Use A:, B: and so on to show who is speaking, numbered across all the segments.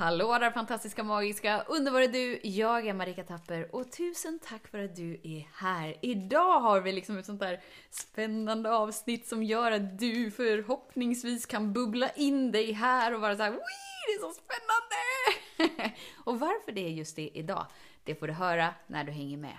A: Hallå där fantastiska, magiska, underbara du! Jag är Marika Tapper och tusen tack för att du är här. Idag har vi liksom ett sånt där spännande avsnitt som gör att du förhoppningsvis kan bubbla in dig här och vara såhär Wii, det är så spännande! och varför det är just det idag, det får du höra när du hänger med.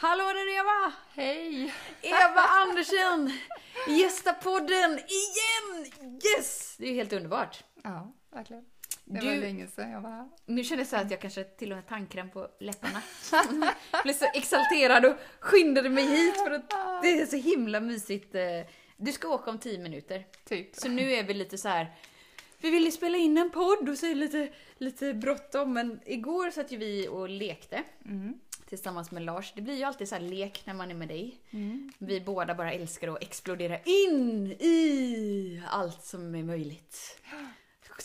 A: Hallå där Eva!
B: Hej!
A: Eva Andersen! Gästa podden igen! Yes! Det är ju helt underbart.
B: Ja, verkligen. Det
A: Du-
B: var länge sedan jag var här.
A: Nu känner jag så att jag kanske till och med tandkräm på läpparna. Jag blev så exalterad och skyndade mig hit för att det är så himla mysigt. eh. Du ska åka om 10 minuter.
B: Typ.
A: Så nu är vi lite så här. Vi vill ju spela in en podd och så är det lite, lite bråttom. Men igår satt ju vi och lekte
B: Mm.
A: Tillsammans med Lars. Det blir ju alltid så här lek när man är med dig.
B: Mm.
A: Vi båda bara älskar att explodera in i allt som är möjligt.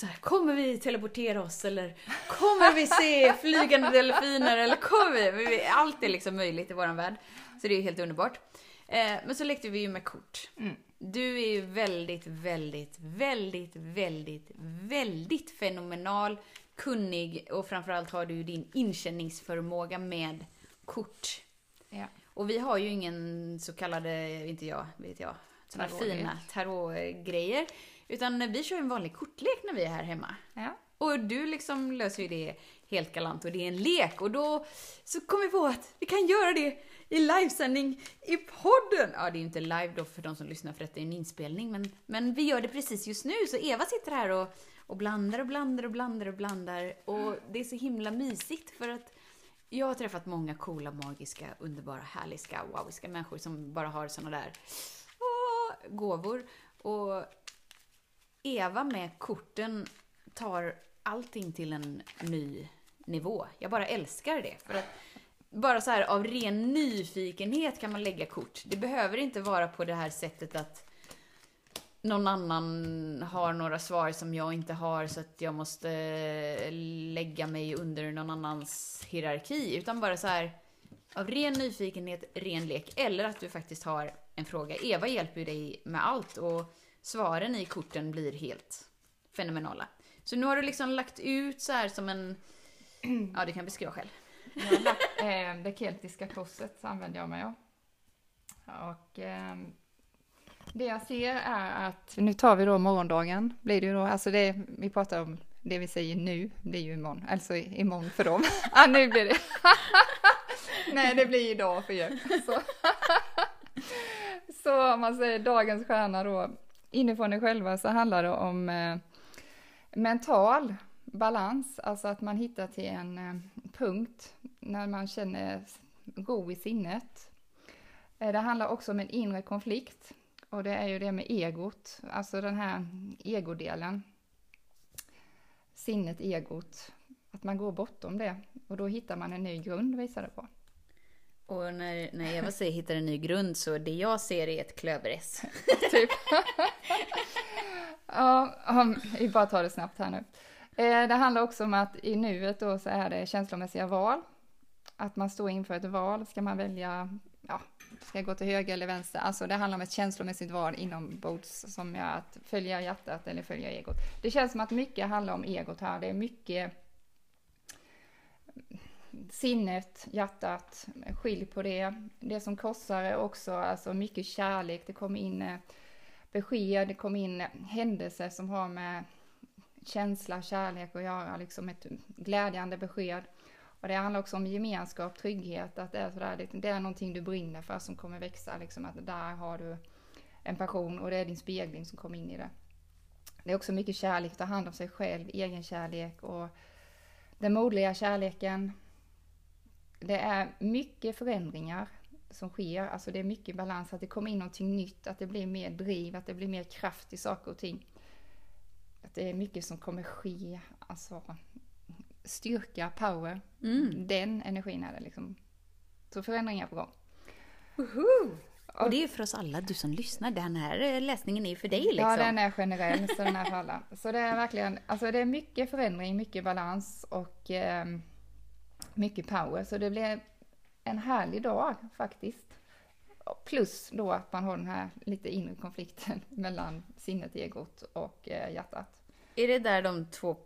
A: Här, kommer vi teleportera oss eller kommer vi se flygande delfiner eller kommer vi? vi? Allt är liksom möjligt i våran värld. Så det är ju helt underbart. Eh, men så lekte vi ju med kort.
B: Mm.
A: Du är ju väldigt, väldigt, väldigt, väldigt, väldigt fenomenal, kunnig och framförallt har du ju din inkänningsförmåga med kort.
B: Ja.
A: Och vi har ju ingen så kallade, inte jag, vet jag, såna
B: Tarotlek.
A: fina tarotgrejer. Utan vi kör en vanlig kortlek när vi är här hemma.
B: Ja.
A: Och du liksom löser ju det helt galant och det är en lek och då så kom vi på att vi kan göra det i livesändning i podden. Ja, det är ju inte live då för de som lyssnar för att det är en inspelning, men, men vi gör det precis just nu. Så Eva sitter här och, och blandar och blandar och blandar och blandar och det är så himla mysigt för att jag har träffat många coola, magiska, underbara, härliga, wowiska människor som bara har såna där åh, gåvor. Och Eva med korten tar allting till en ny nivå. Jag bara älskar det. För att bara så här av ren nyfikenhet kan man lägga kort. Det behöver inte vara på det här sättet att någon annan har några svar som jag inte har så att jag måste lägga mig under någon annans hierarki. Utan bara så här av ren nyfikenhet, ren lek. Eller att du faktiskt har en fråga. Eva hjälper ju dig med allt och svaren i korten blir helt fenomenala. Så nu har du liksom lagt ut så här som en... Ja, du kan beskriva själv.
B: Jag har lagt, eh, det keltiska korset använder jag mig av. Och eh, det jag ser är att, nu tar vi då morgondagen, blir det ju då, alltså det, vi pratar om det vi säger nu, det är ju imorgon, alltså imorgon för dem. ah, nu blir det. Nej, det blir idag för er. Så. så om man säger dagens stjärna då, inifrån er själva så handlar det om eh, mental balans, alltså att man hittar till en eh, punkt när man känner ro i sinnet. Eh, Det handlar också om en inre konflikt och det är ju det med egot, alltså den här egodelen. Sinnet, egot, att man går bortom det och då hittar man en ny grund visar det på.
A: Och när, när Eva säger hittar en ny grund så det jag ser är ett klöver-S.
B: typ. ja, om, vi bara tar det snabbt här nu. Eh, det handlar också om att i nuet då så är det känslomässiga val. Att man står inför ett val, ska man välja, ja, ska jag gå till höger eller vänster? Alltså det handlar om ett känslomässigt val inombords som är att följa hjärtat eller följa egot. Det känns som att mycket handlar om egot här, det är mycket sinnet, hjärtat, skilj på det. Det som korsar är också alltså mycket kärlek, det kommer in eh, besked, det kommer in händelser som har med känsla, kärlek att göra, liksom ett glädjande besked. Och det handlar också om gemenskap, trygghet, att det är sådär, det, det är någonting du brinner för som kommer växa, liksom att där har du en passion och det är din spegling som kommer in i det. Det är också mycket kärlek, ta hand om sig själv, egen kärlek och den modliga kärleken. Det är mycket förändringar som sker, alltså det är mycket balans, att det kommer in någonting nytt, att det blir mer driv, att det blir mer kraft i saker och ting. Att det är mycket som kommer ske, alltså styrka, power.
A: Mm.
B: Den energin är det liksom. Så förändringar på gång.
A: Woho! Och det är för oss alla, du som lyssnar. Den här eh, läsningen är för dig liksom.
B: Ja, den är generell, så den är för alla. Så det är verkligen, alltså det är mycket förändring, mycket balans och eh, mycket power. Så det blir en härlig dag faktiskt. Plus då att man har den här lite inre konflikten mellan sinnet, egot och eh, hjärtat.
A: Är det där de två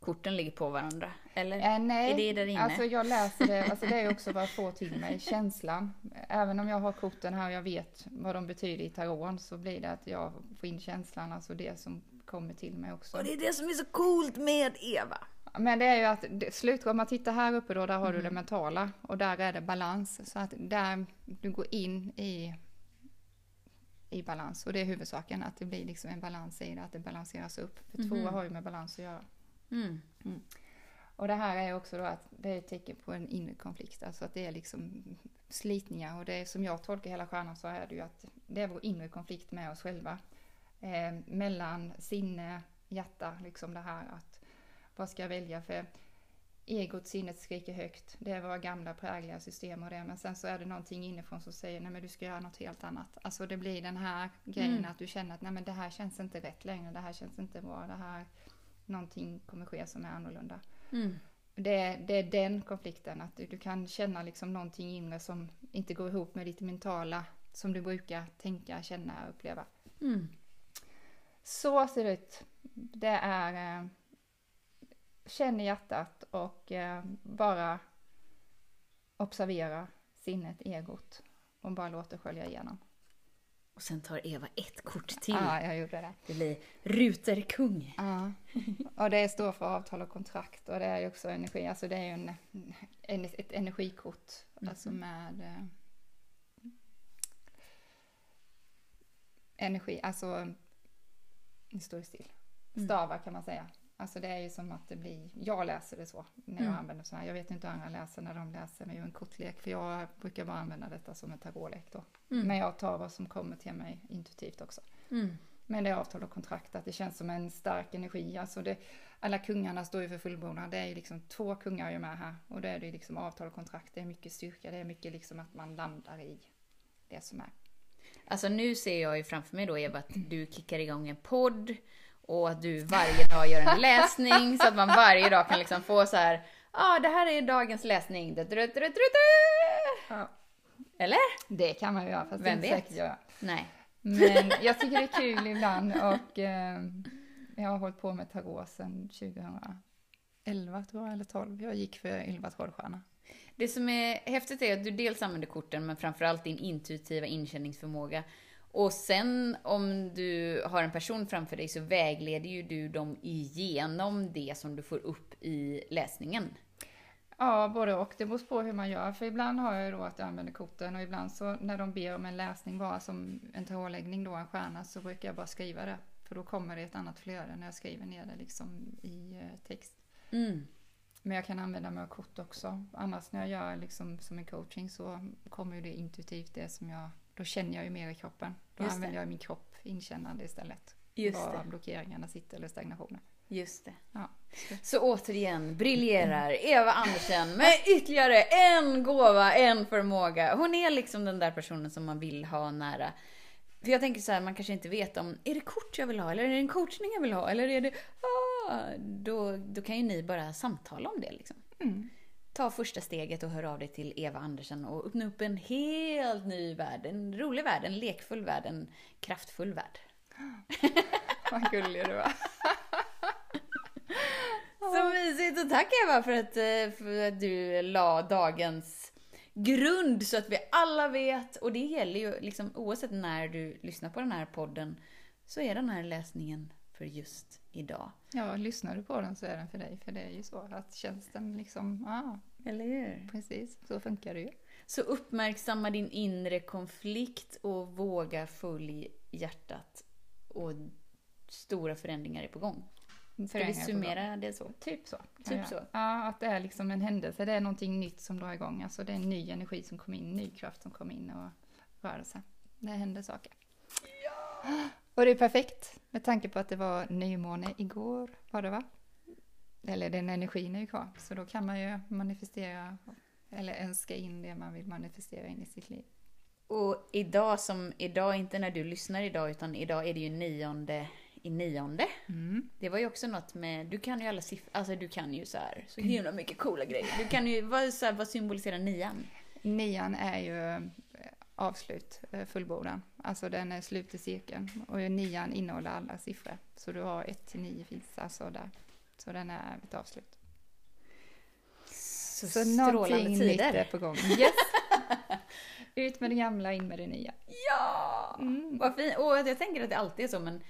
A: korten ligger på varandra? Eller?
B: Eh, nej,
A: Är det där inne?
B: alltså jag läser det, alltså det är också vad jag får till mig, känslan. Även om jag har korten här och jag vet vad de betyder i taroten så blir det att jag får in känslan, alltså det som kommer till mig också.
A: Och det är det som är så coolt med Eva.
B: Men det är ju att slut, om man tittar här uppe då, där har
A: Mm.
B: du det mentala och där är det balans. Så att där du går in i, i balans och det är huvudsaken, att det blir liksom en balans i det, att det balanseras upp. För
A: Mhm.
B: tvåa har ju med balans att göra.
A: Mm.
B: Och det här är också då att det är ett tecken på en inre konflikt, alltså att det är liksom slitningar och det är som jag tolkar hela stjärnan så är det ju att det är vår inre konflikt med oss själva. Eh, mellan sinne, hjärta, liksom det här att vad ska jag välja för egot, sinnet skriker högt. Det är våra gamla prägliga system och det. Men sen så är det någonting inifrån som säger nej men du ska göra något helt annat. Alltså det blir den här grejen
A: Mm.
B: att du känner att nej men det här känns inte rätt längre. Det här känns inte bra. Det här, någonting kommer ske som är annorlunda.
A: Mm.
B: Det, det är den konflikten, att du, du kan känna liksom någonting inre som inte går ihop med ditt mentala som du brukar tänka, känna och uppleva.
A: Mm.
B: Så ser det ut. Det är... Eh, känn i hjärtat och eh, bara observera sinnet, egot och bara låt det skölja igenom.
A: Och sen tar Eva ett kort till.
B: Ja, jag gjorde det.
A: Det blir ruterkung.
B: Ja, och det står för avtal och kontrakt och det är ju också energi, alltså det är ju en, en, ett energikort, alltså med eh, energi, alltså det står ju still. Stavar kan man säga. Alltså det är ju som att det blir, jag läser det så när jag
A: Mm.
B: använder så här. Jag vet inte hur andra läser när de läser med en kortlek, för jag brukar bara använda detta som en tarotlek då.
A: Mm.
B: Men jag tar vad som kommer till mig intuitivt också.
A: Mm.
B: Men det är avtal och kontrakt, att det känns som en stark energi. Alltså det, alla kungarna står ju för fullbordan. Det är ju liksom två kungar ju med här. Och det är det liksom avtal och kontrakt. Det är mycket styrka. Det är mycket liksom att man landar i det som är.
A: Alltså nu ser jag ju framför mig då Eva att du kickar igång en podd och att du varje dag gör en läsning så att man varje dag kan liksom få så här. Ja, ah, det här är dagens läsning. Du, du, du.
B: Ja.
A: Eller?
B: Det kan man ju göra, fast
A: Vem
B: det är inte säkert göra.
A: Nej.
B: Men jag tycker det är kul ibland och eh, jag har hållit på med tarot sedan 2011 tror jag, eller 12. Jag gick för Ylva Trollstjärna.
A: Det som är häftigt är att du dels använder korten men framförallt din intuitiva inkänningsförmåga. Och sen om du har en person framför dig så vägleder ju du dem igenom det som du får upp i läsningen.
B: Ja, både och. Det beror på hur man gör. För ibland har jag då att jag använder korten och ibland så när de ber om en läsning bara som en tarotläggning då, en stjärna, så brukar jag bara skriva det. För då kommer det ett annat flöde när jag skriver ner det liksom i eh, text.
A: Mm.
B: Men jag kan använda mig av kort också. Annars när jag gör liksom som en coaching så kommer ju det intuitivt det som jag, då känner jag ju mer i kroppen. Då
A: Just det.
B: använder jag min kropp inkännande istället.
A: Just
B: var
A: det.
B: blockeringarna sitter eller stagnationen.
A: Just det.
B: Ja.
A: Så återigen briljerar Eva Andersen med ytterligare en gåva, en förmåga. Hon är liksom den där personen som man vill ha nära. För jag tänker så här, man kanske inte vet om, är det kort jag vill ha? Eller är det en coachning jag vill ha? Eller är det, ah, då, då kan ju ni bara samtala om det liksom.
B: Mm.
A: Ta första steget och hör av dig till Eva Andersen och öppna upp en helt ny värld. En rolig värld, en lekfull värld, en kraftfull värld.
B: Vad gullig du var.
A: Så mysigt! Och tack Eva för att, eh, för att du la dagens grund så att vi alla vet. Och det gäller ju liksom oavsett när du lyssnar på den här podden så är den här läsningen för just idag.
B: Ja, lyssnar du på den så är den för dig. För det är ju så att tjänsten liksom, ja,
A: Eller hur?
B: precis, så funkar det ju.
A: Så uppmärksamma din inre konflikt och våga följ hjärtat. Och stora förändringar är på gång. Ska vi summera det så?
B: Typ så.
A: Typ
B: ja.
A: så.
B: Ja, att det är liksom en händelse. Det är någonting nytt som drar igång. Alltså det är en ny energi som kommer in, ny kraft som kommer in och rörelse. Det händer saker. Ja! Och det är perfekt med tanke på att det var nymåne igår, var det va? Eller den energin är ju kvar, så då kan man ju manifestera eller önska in det man vill manifestera in i sitt liv.
A: Och idag som idag, inte när du lyssnar idag, utan idag är det ju nionde i nionde.
B: Mm.
A: Det var ju också något med, du kan ju alla siffror, alltså du kan ju så här så himla mycket coola grejer. Du kan ju, vad, så här, vad symboliserar nian?
B: Nian är ju eh, avslut, eh, fullbordan. Alltså den är slut i cirkeln. Och nian innehåller alla siffror. Så du har 1 till 9 finns alltså där. Så den är ett avslut.
A: Så,
B: Så någonting nytt är på gång. Yes! Ut med det gamla, in med det nya.
A: Ja!
B: Mm.
A: Vad fint. Och jag tänker att det alltid är så, men,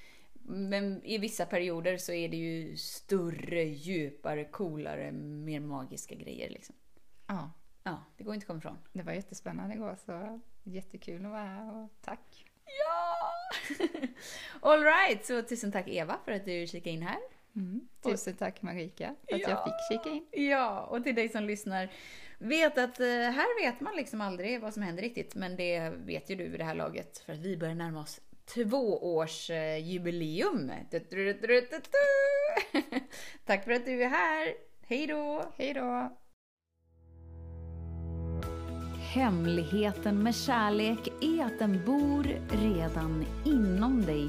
A: men i vissa perioder så är det ju större, djupare, coolare, mer magiska grejer liksom.
B: Ja,
A: Ja, det går inte att komma ifrån.
B: det var jättespännande igår så jättekul att vara här och tack.
A: Ja! All right, så tusen tack Eva för att du kikade in här.
B: Mm. Tusen tack Marika för att
A: Ja.
B: jag fick kika in.
A: Ja, och till dig som lyssnar. Vet att eh, här vet man liksom aldrig vad som händer riktigt, men det vet ju du vid det här laget för att vi börjar närma oss tvåårsjubileum. Du. Tack för att du är här. Hej då!
B: Hej då!
C: Hemligheten med kärlek är att den bor redan inom dig.